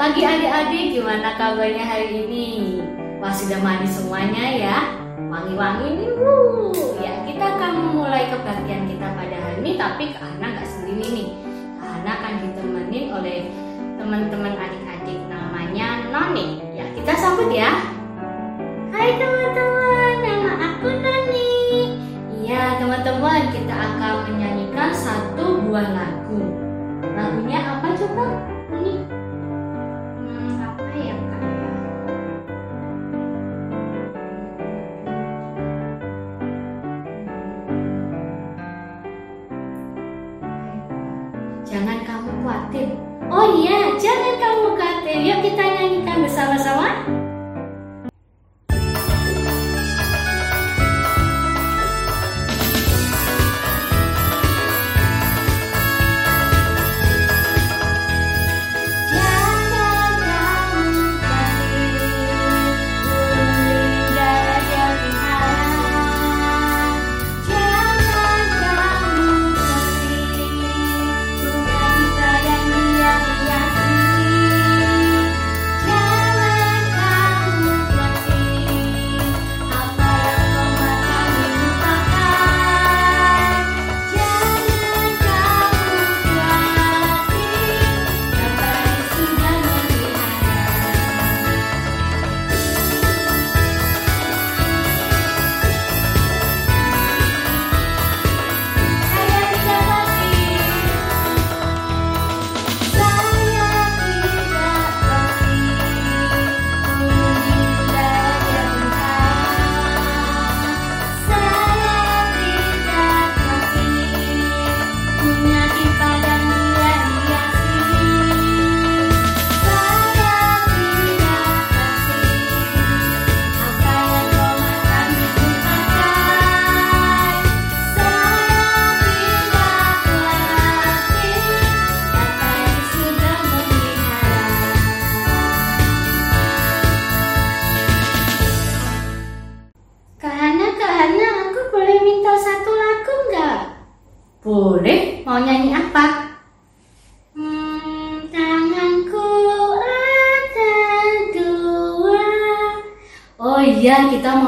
pagi adik-adik, gimana kabarnya hari ini? Wah sudah mandi semuanya ya, wangi-wangi nih wuh. Ya kita akan memulai kebagian kita pada hari ini, tapi karena nggak sendiri nih. karena akan ditemenin oleh teman-teman adik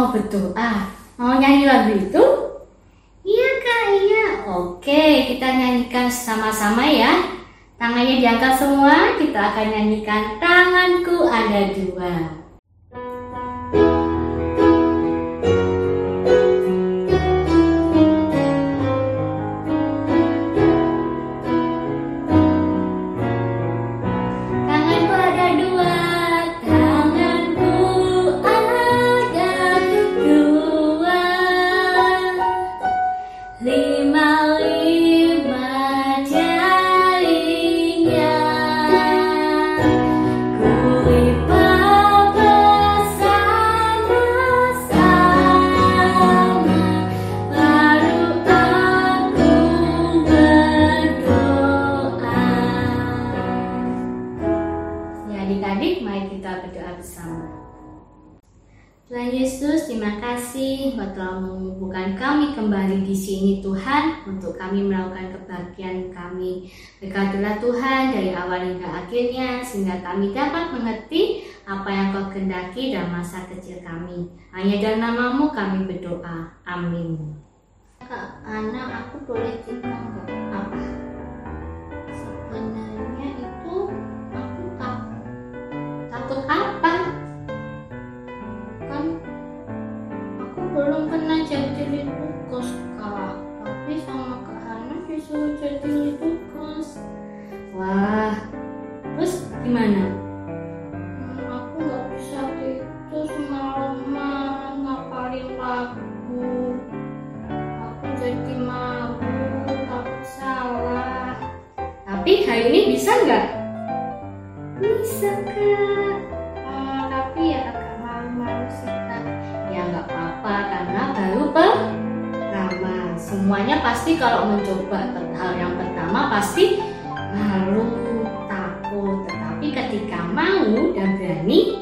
Oh, mau berdoa, ah, mau nyanyi lagu itu? Iya kak, iya. Oke, kita nyanyikan sama-sama ya. Tangannya diangkat semua, kita akan nyanyikan tanganku ada dua. kami dapat mengerti apa yang kau kehendaki dalam masa kecil kami. Hanya dalam namamu kami berdoa. Amin. Kak Ana, aku boleh juga Dani.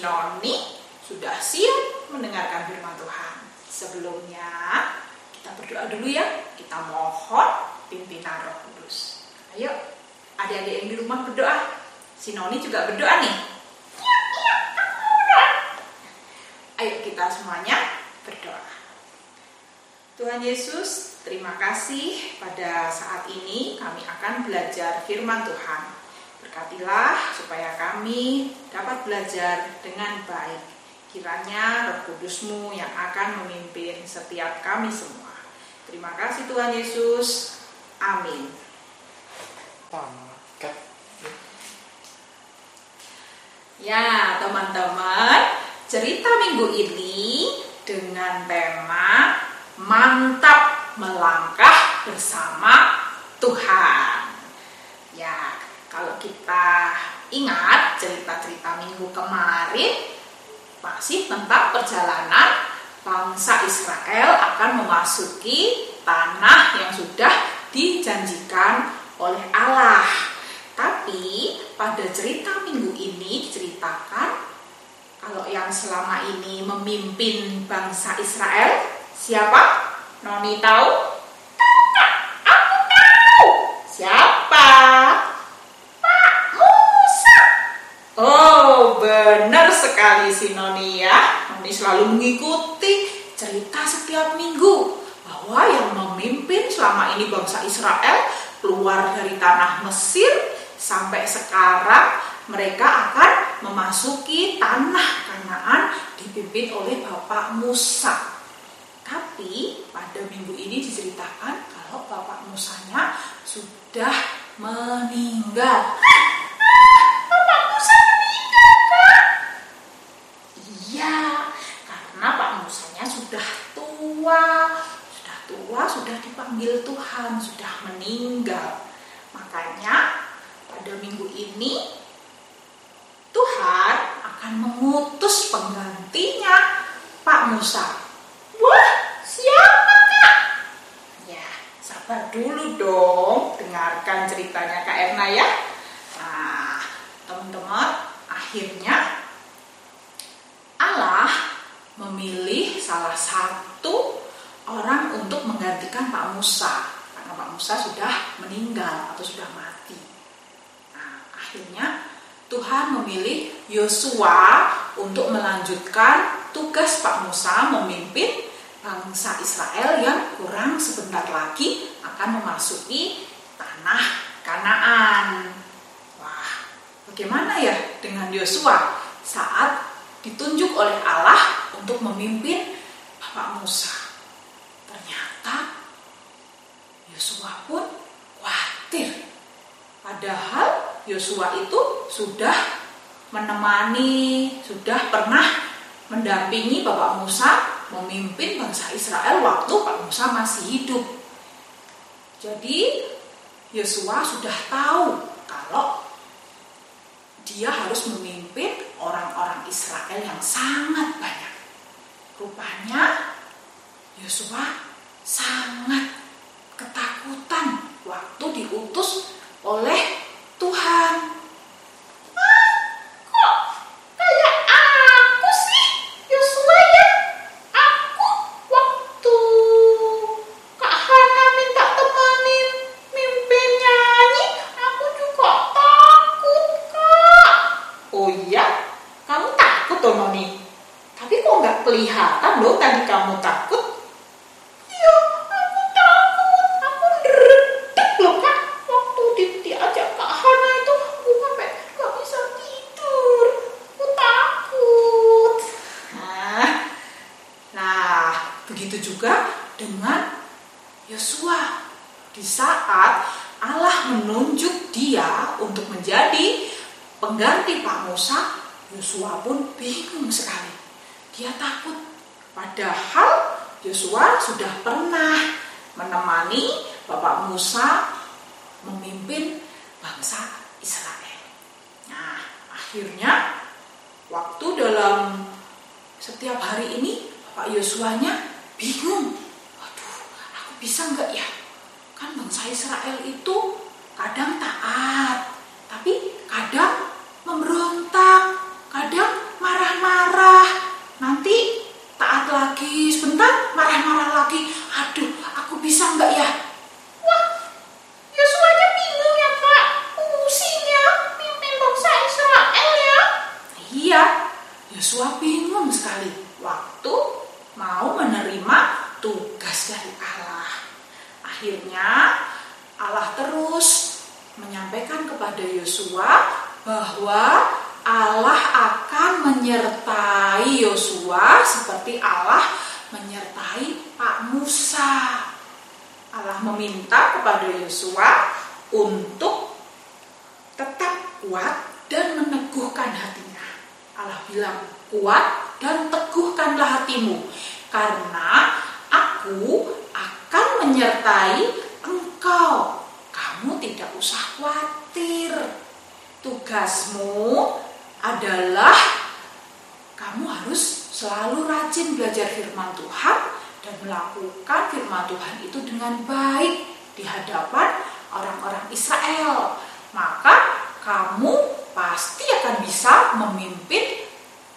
Noni sudah siap mendengarkan firman Tuhan. Sebelumnya, kita berdoa dulu ya. Kita mohon pimpinan roh kudus. Ayo, adik-adik yang di rumah berdoa. Si Noni juga berdoa nih. Iya, iya. Ayo kita semuanya berdoa. Tuhan Yesus, terima kasih pada saat ini kami akan belajar firman Tuhan. Berkatilah supaya kami dapat belajar dengan baik. Kiranya roh kudusmu yang akan memimpin setiap kami semua. Terima kasih Tuhan Yesus. Amin. Ya, teman-teman, cerita minggu ini dengan tema mantap melangkah bersama Tuhan. Kalau kita ingat cerita-cerita minggu kemarin masih tentang perjalanan bangsa Israel akan memasuki tanah yang sudah dijanjikan oleh Allah. Tapi pada cerita minggu ini diceritakan kalau yang selama ini memimpin bangsa Israel siapa? Noni tahu? Aku tahu. Siapa? Pak Musa. Oh, benar sekali si Noni ya. Noni selalu mengikuti cerita setiap minggu bahwa yang memimpin selama ini bangsa Israel keluar dari tanah Mesir sampai sekarang mereka akan memasuki tanah Kanaan dipimpin oleh Bapak Musa. Tapi pada minggu ini diceritakan kalau Bapak Musanya sudah meninggal. Iya, karena Pak Musanya sudah tua, sudah tua, sudah dipanggil Tuhan, sudah meninggal. Makanya pada minggu ini Tuhan akan mengutus penggantinya Pak Musa. Wah, siapa kak? Ya, sabar dulu dong, dengarkan ceritanya Kak Erna ya. Nah, teman-teman, akhirnya memilih salah satu orang untuk menggantikan Pak Musa karena Pak Musa sudah meninggal atau sudah mati. Nah, akhirnya Tuhan memilih Yosua untuk melanjutkan tugas Pak Musa memimpin bangsa Israel yang kurang sebentar lagi akan memasuki tanah Kanaan. Wah, bagaimana ya dengan Yosua saat ditunjuk oleh Allah untuk memimpin Bapak Musa? Ternyata Yosua pun khawatir. Padahal Yosua itu sudah menemani, sudah pernah mendampingi Bapak Musa memimpin bangsa Israel waktu Pak Musa masih hidup. Jadi Yosua sudah tahu kalau dia harus memimpin orang-orang Israel yang sangat banyak. Rupanya Yosua sangat ketakutan waktu diutus oleh Tuhan. Kok kayak aku sih, Yosua ya? Aku waktu Kak Hana minta temanin mimpin nyanyi, aku juga takut kak. Oh iya, kamu takut toh Noni? Tapi kok nggak kelihatan loh tadi kamu takut? Iya, aku takut. Aku ndredeg loh kak. Waktu di, diajak Kak Hana itu, aku sampai gak bisa tidur. Aku takut. Nah, nah begitu juga dengan Yosua. Di saat Allah menunjuk dia untuk menjadi pengganti Pak Musa, Yosua pun bingung sekali. Dia takut. Padahal Yosua sudah pernah menemani Bapak Musa memimpin bangsa Israel. Nah, akhirnya waktu dalam setiap hari ini Bapak Yosuanya bingung. Waduh, aku bisa nggak ya? Kan bangsa Israel itu kadang taat, tapi kadang memberontak, kadang marah-marah. Nanti taat lagi, sebentar marah-marah lagi. Aduh, aku bisa nggak ya? Wah, Yosuanya bingung ya Pak. Pusing ya, mimpin bangsa Israel ya. Iya, Yosua bingung sekali waktu mau menerima tugas dari Allah. Akhirnya Allah terus menyampaikan kepada Yosua bahwa Allah akan menyertai Yosua seperti Allah menyertai Pak Musa. Allah meminta kepada Yosua untuk tetap kuat dan meneguhkan hatinya. Allah bilang, kuat dan teguhkanlah hatimu, karena aku akan menyertai engkau. Kamu tidak usah khawatir. Tugasmu adalah kamu harus selalu rajin belajar firman Tuhan dan melakukan firman Tuhan itu dengan baik di hadapan orang-orang Israel. Maka kamu pasti akan bisa memimpin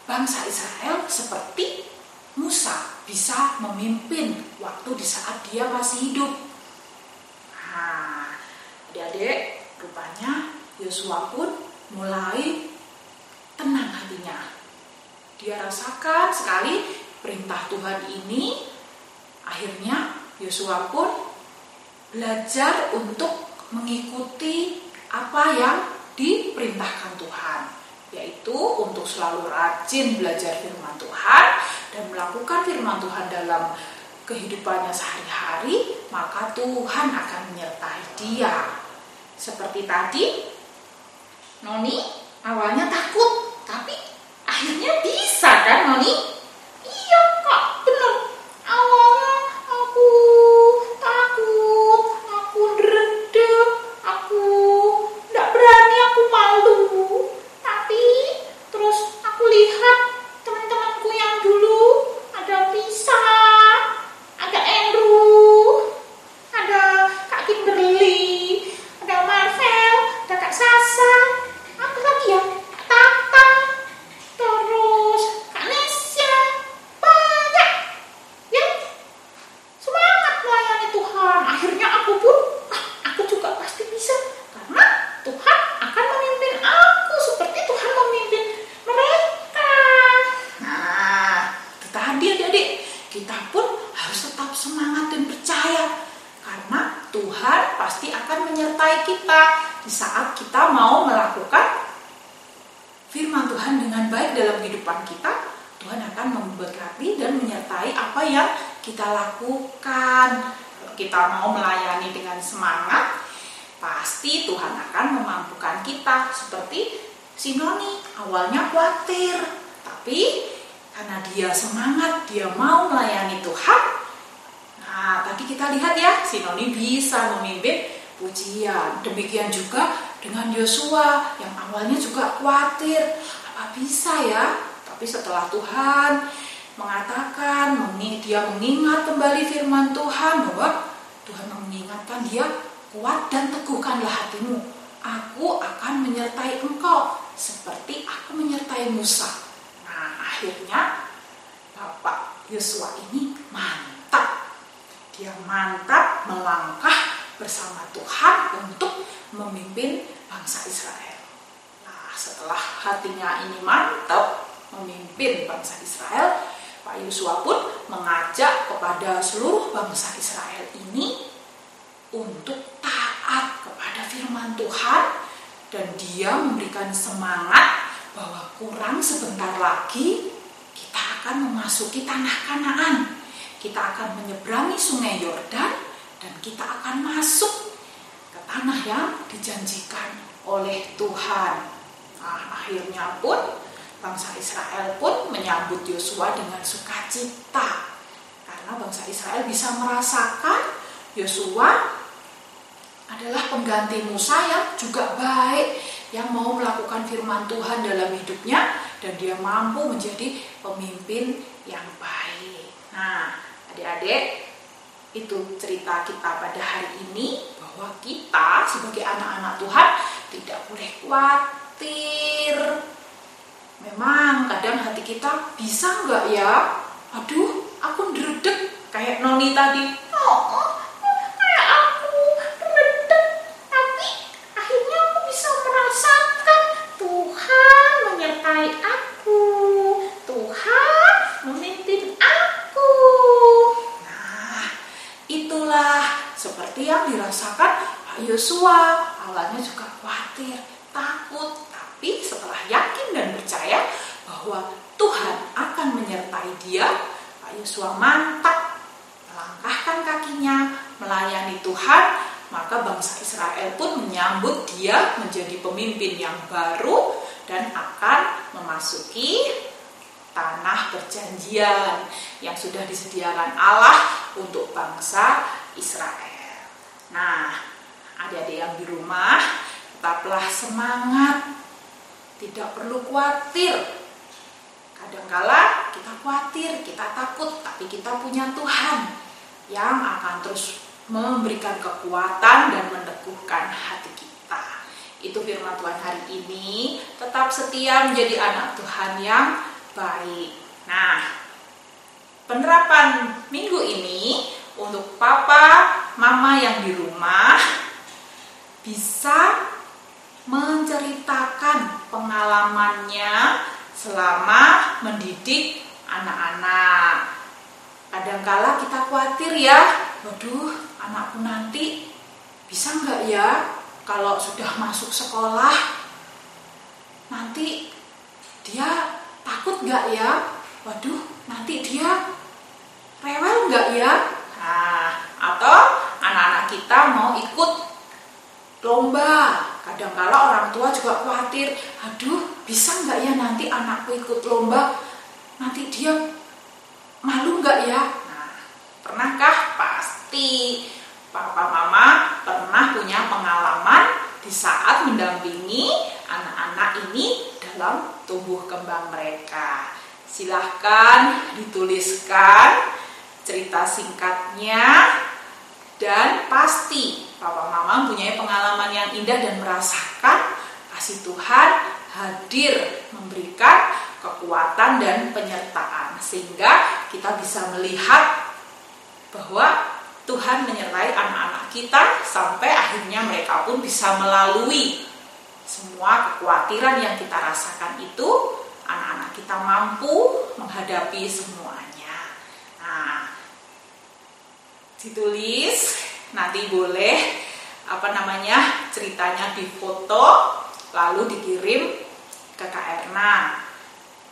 bangsa Israel seperti Musa bisa memimpin waktu di saat dia masih hidup. Nah, adik-adik, rupanya Yosua pun mulai tenang hatinya. Dia rasakan sekali perintah Tuhan ini. Akhirnya Yosua pun belajar untuk mengikuti apa yang diperintahkan Tuhan, yaitu untuk selalu rajin belajar firman Tuhan dan melakukan firman Tuhan dalam kehidupannya sehari-hari, maka Tuhan akan menyertai dia. Seperti tadi, Noni awalnya takut, tapi akhirnya bisa kan Noni? Iya Kak, bener. Awalnya aku takut, aku dredeg, aku nggak berani, aku malu. Tapi terus aku lihat teman-temanku yang dulu ada Pisa, ada Andrew, ada Kak Kimberly, ada Marvel, ada Kak Sasa, apa lagi ya? Kak Tata, terus Kak Nesya, banyak ya semangat melayani Tuhan. Akhirnya aku pun, ah, aku juga pasti bisa karena Tuhan akan memimpin aku seperti Tuhan memimpin mereka. Nah, itu tadi adik-adik, kita pun harus tetap semangat dan percaya karena Tuhan pasti akan menyertai kita di saat kita mau melakukan firman Tuhan dengan baik dalam kehidupan kita. Tuhan akan memberkati dan menyertai apa yang kita lakukan. Kita mau melayani dengan semangat, pasti Tuhan akan memampukan kita. Seperti si Noni, awalnya khawatir, tapi karena dia semangat, dia mau melayani Tuhan. Nah, tadi kita lihat ya, si Noni bisa memimpin pujian. Demikian juga dengan Yosua yang awalnya juga khawatir, apa bisa ya? Tapi setelah Tuhan mengatakan, dia mengingat kembali firman Tuhan bahwa Tuhan mengingatkan dia kuat dan teguhkanlah hatimu. Aku akan menyertai engkau seperti aku menyertai Musa. Nah, akhirnya Bapak Yosua ini mantap. Dia mantap melangkah bersama Tuhan untuk memimpin bangsa Israel. Nah, setelah hatinya ini mantap memimpin bangsa Israel, Pak Yosua pun mengajak kepada seluruh bangsa Israel ini untuk taat kepada firman Tuhan dan dia memberikan semangat bahwa kurang sebentar lagi kita akan memasuki tanah Kanaan. Kita akan menyeberangi sungai Yordan dan kita masuk ke tanah yang dijanjikan oleh Tuhan. Nah, akhirnya pun bangsa Israel pun menyambut Yosua dengan sukacita karena bangsa Israel bisa merasakan Yosua adalah pengganti Musa yang juga baik yang mau melakukan firman Tuhan dalam hidupnya dan dia mampu menjadi pemimpin yang baik. Nah, adik-adik, Itu cerita kita pada hari ini bahwa kita sebagai anak-anak Tuhan tidak boleh khawatir. Memang kadang hati kita bisa nggak ya? Aduh, aku ndredeg kayak Noni tadi. Oh, oh, aku redek, tapi akhirnya aku bisa merasakan Tuhan menyertai aku. Tuhan memimpin aku. Nah, itulah Pak Yosua. Awalnya juga khawatir, takut, tapi setelah yakin dan percaya bahwa Tuhan akan menyertai dia, Pak Yosua mantap melangkahkan kakinya melayani Tuhan, maka bangsa Israel pun menyambut dia menjadi pemimpin yang baru dan akan memasuki tanah perjanjian yang sudah disediakan Allah untuk bangsa Israel. Nah, adik-adik yang di rumah, tetaplah semangat, tidak perlu khawatir. Kadangkala kita khawatir, kita takut, tapi kita punya Tuhan yang akan terus memberikan kekuatan dan meneguhkan hati kita. Itu firman Tuhan hari ini. Tetap setia menjadi anak Tuhan yang baik. Nah, penerapan minggu ini untuk papa, mama yang di rumah bisa menceritakan pengalamannya selama mendidik anak-anak. Kadangkala kita khawatir ya, waduh anakku nanti bisa nggak ya kalau sudah masuk sekolah nanti dia takut nggak ya? Waduh nanti dia rewel nggak ya? Nah, atau anak-anak kita mau ikut lomba. Kadangkala orang tua juga khawatir, aduh bisa nggak ya nanti anakku ikut lomba, nanti dia malu nggak ya? Nah, pernahkah? Pasti. Papa mama pernah punya pengalaman di saat mendampingi anak-anak ini dalam tumbuh kembang mereka. Silahkan dituliskan cerita singkatnya dan pasti papa mama punya pengalaman yang indah dan merasakan kasih Tuhan hadir memberikan kekuatan dan penyertaan sehingga kita bisa melihat bahwa Tuhan menyertai anak-anak kita sampai akhirnya mereka pun bisa melalui semua kekhawatiran yang kita rasakan itu anak-anak kita mampu menghadapi semuanya. Nah, ditulis. Nanti boleh apa namanya ceritanya difoto lalu dikirim ke Kak Erna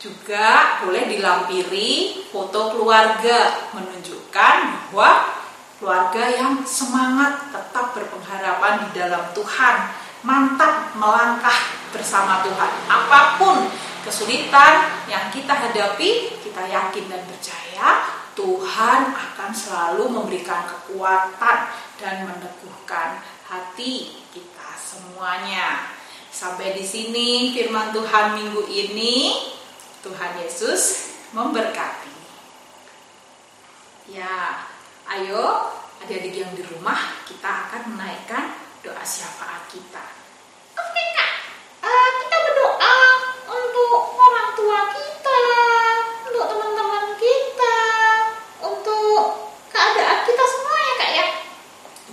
juga boleh dilampiri foto keluarga menunjukkan bahwa keluarga yang semangat tetap berpengharapan di dalam Tuhan mantap melangkah bersama Tuhan. Apa pun kesulitan yang kita hadapi kita yakin dan percaya Tuhan akan selalu memberikan kekuatan dan meneguhkan hati kita semuanya. Sampai di sini firman Tuhan minggu ini. Tuhan Yesus memberkati. Ya, ayo adik-adik yang di rumah kita akan menaikkan doa syafaat kita. Oke kak, uh, kita berdoa untuk orang tua kita, untuk teman-teman kita, untuk keadaan kita semua ya kak ya.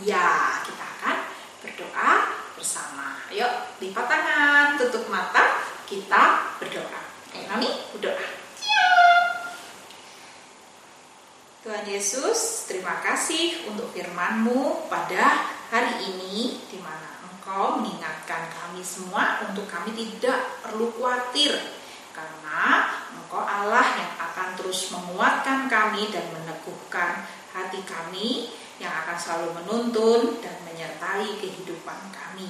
Ya, kita akan berdoa bersama. Ayo, lipat tangan, tutup mata, kita berdoa. Ayo, Noni, berdoa. Tuhan Yesus, terima kasih untuk firman-Mu pada hari ini di mana Engkau mengingatkan kami semua untuk kami tidak perlu khawatir karena Engkau Allah yang akan terus menguatkan kami dan meneguhkan hati kami yang akan selalu menuntun dan menyertai kehidupan kami.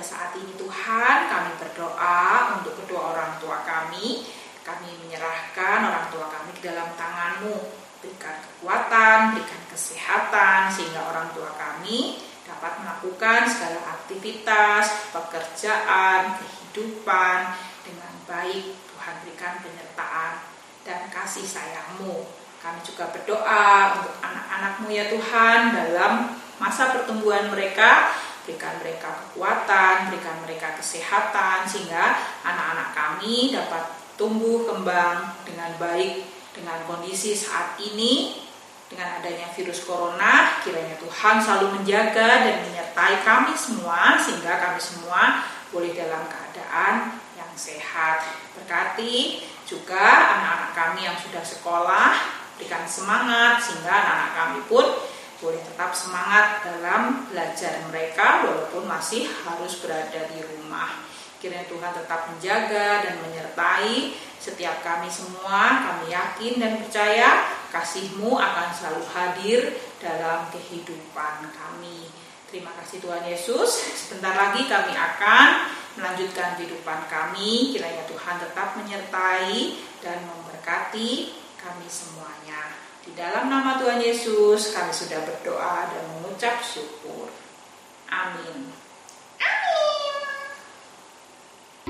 Pada saat ini Tuhan kami berdoa untuk kedua orang tua kami. Kami menyerahkan orang tua kami ke dalam tangan-Mu. Berikan kekuatan, berikan kesehatan sehingga orang tua kami dapat melakukan segala aktivitas, pekerjaan, kehidupan dengan baik. Tuhan berikan penyertaan dan kasih sayang-Mu. Kami juga berdoa untuk anak-anakmu ya Tuhan dalam masa pertumbuhan mereka berikan mereka kekuatan, berikan mereka kesehatan sehingga anak-anak kami dapat tumbuh kembang dengan baik dengan kondisi saat ini. Dengan adanya virus corona kiranya Tuhan selalu menjaga dan menyertai kami semua sehingga kami semua boleh dalam keadaan yang sehat. Berkati juga anak-anak kami yang sudah sekolah berikan semangat sehingga anak-anak kami pun boleh tetap semangat dalam belajar mereka walaupun masih harus berada di rumah. Kiranya Tuhan tetap menjaga dan menyertai setiap kami semua. Kami yakin dan percaya kasih-Mu akan selalu hadir dalam kehidupan kami. Terima kasih Tuhan Yesus. Sebentar lagi kami akan melanjutkan kehidupan kami. Kiranya Tuhan tetap menyertai dan memberkati kami semuanya. Di dalam nama Tuhan Yesus kami sudah berdoa dan mengucap syukur. Amin. Amin.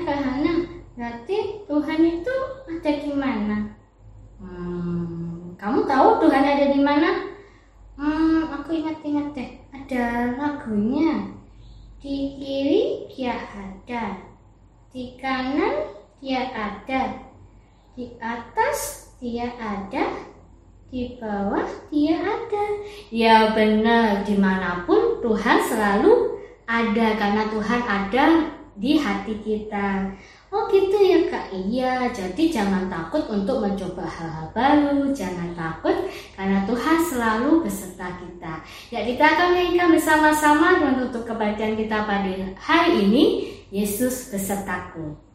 Hana, berarti Tuhan itu ada di mana? Hmm, kamu tahu Tuhan ada di mana? Hmm, aku ingat-ingat deh. Ada lagunya. Di kiri dia ada, di kanan dia ada, di atas dia ada, di bawah dia ada. Ya benar, di mana pun Tuhan selalu ada karena Tuhan ada di hati kita. Oh gitu ya kak, iya. Jadi jangan takut untuk mencoba hal-hal baru, jangan takut karena Tuhan selalu beserta kita. Ya kita akan nyanyikan bersama-sama dan untuk kebaikan kita pada hari ini, Yesus besertaku.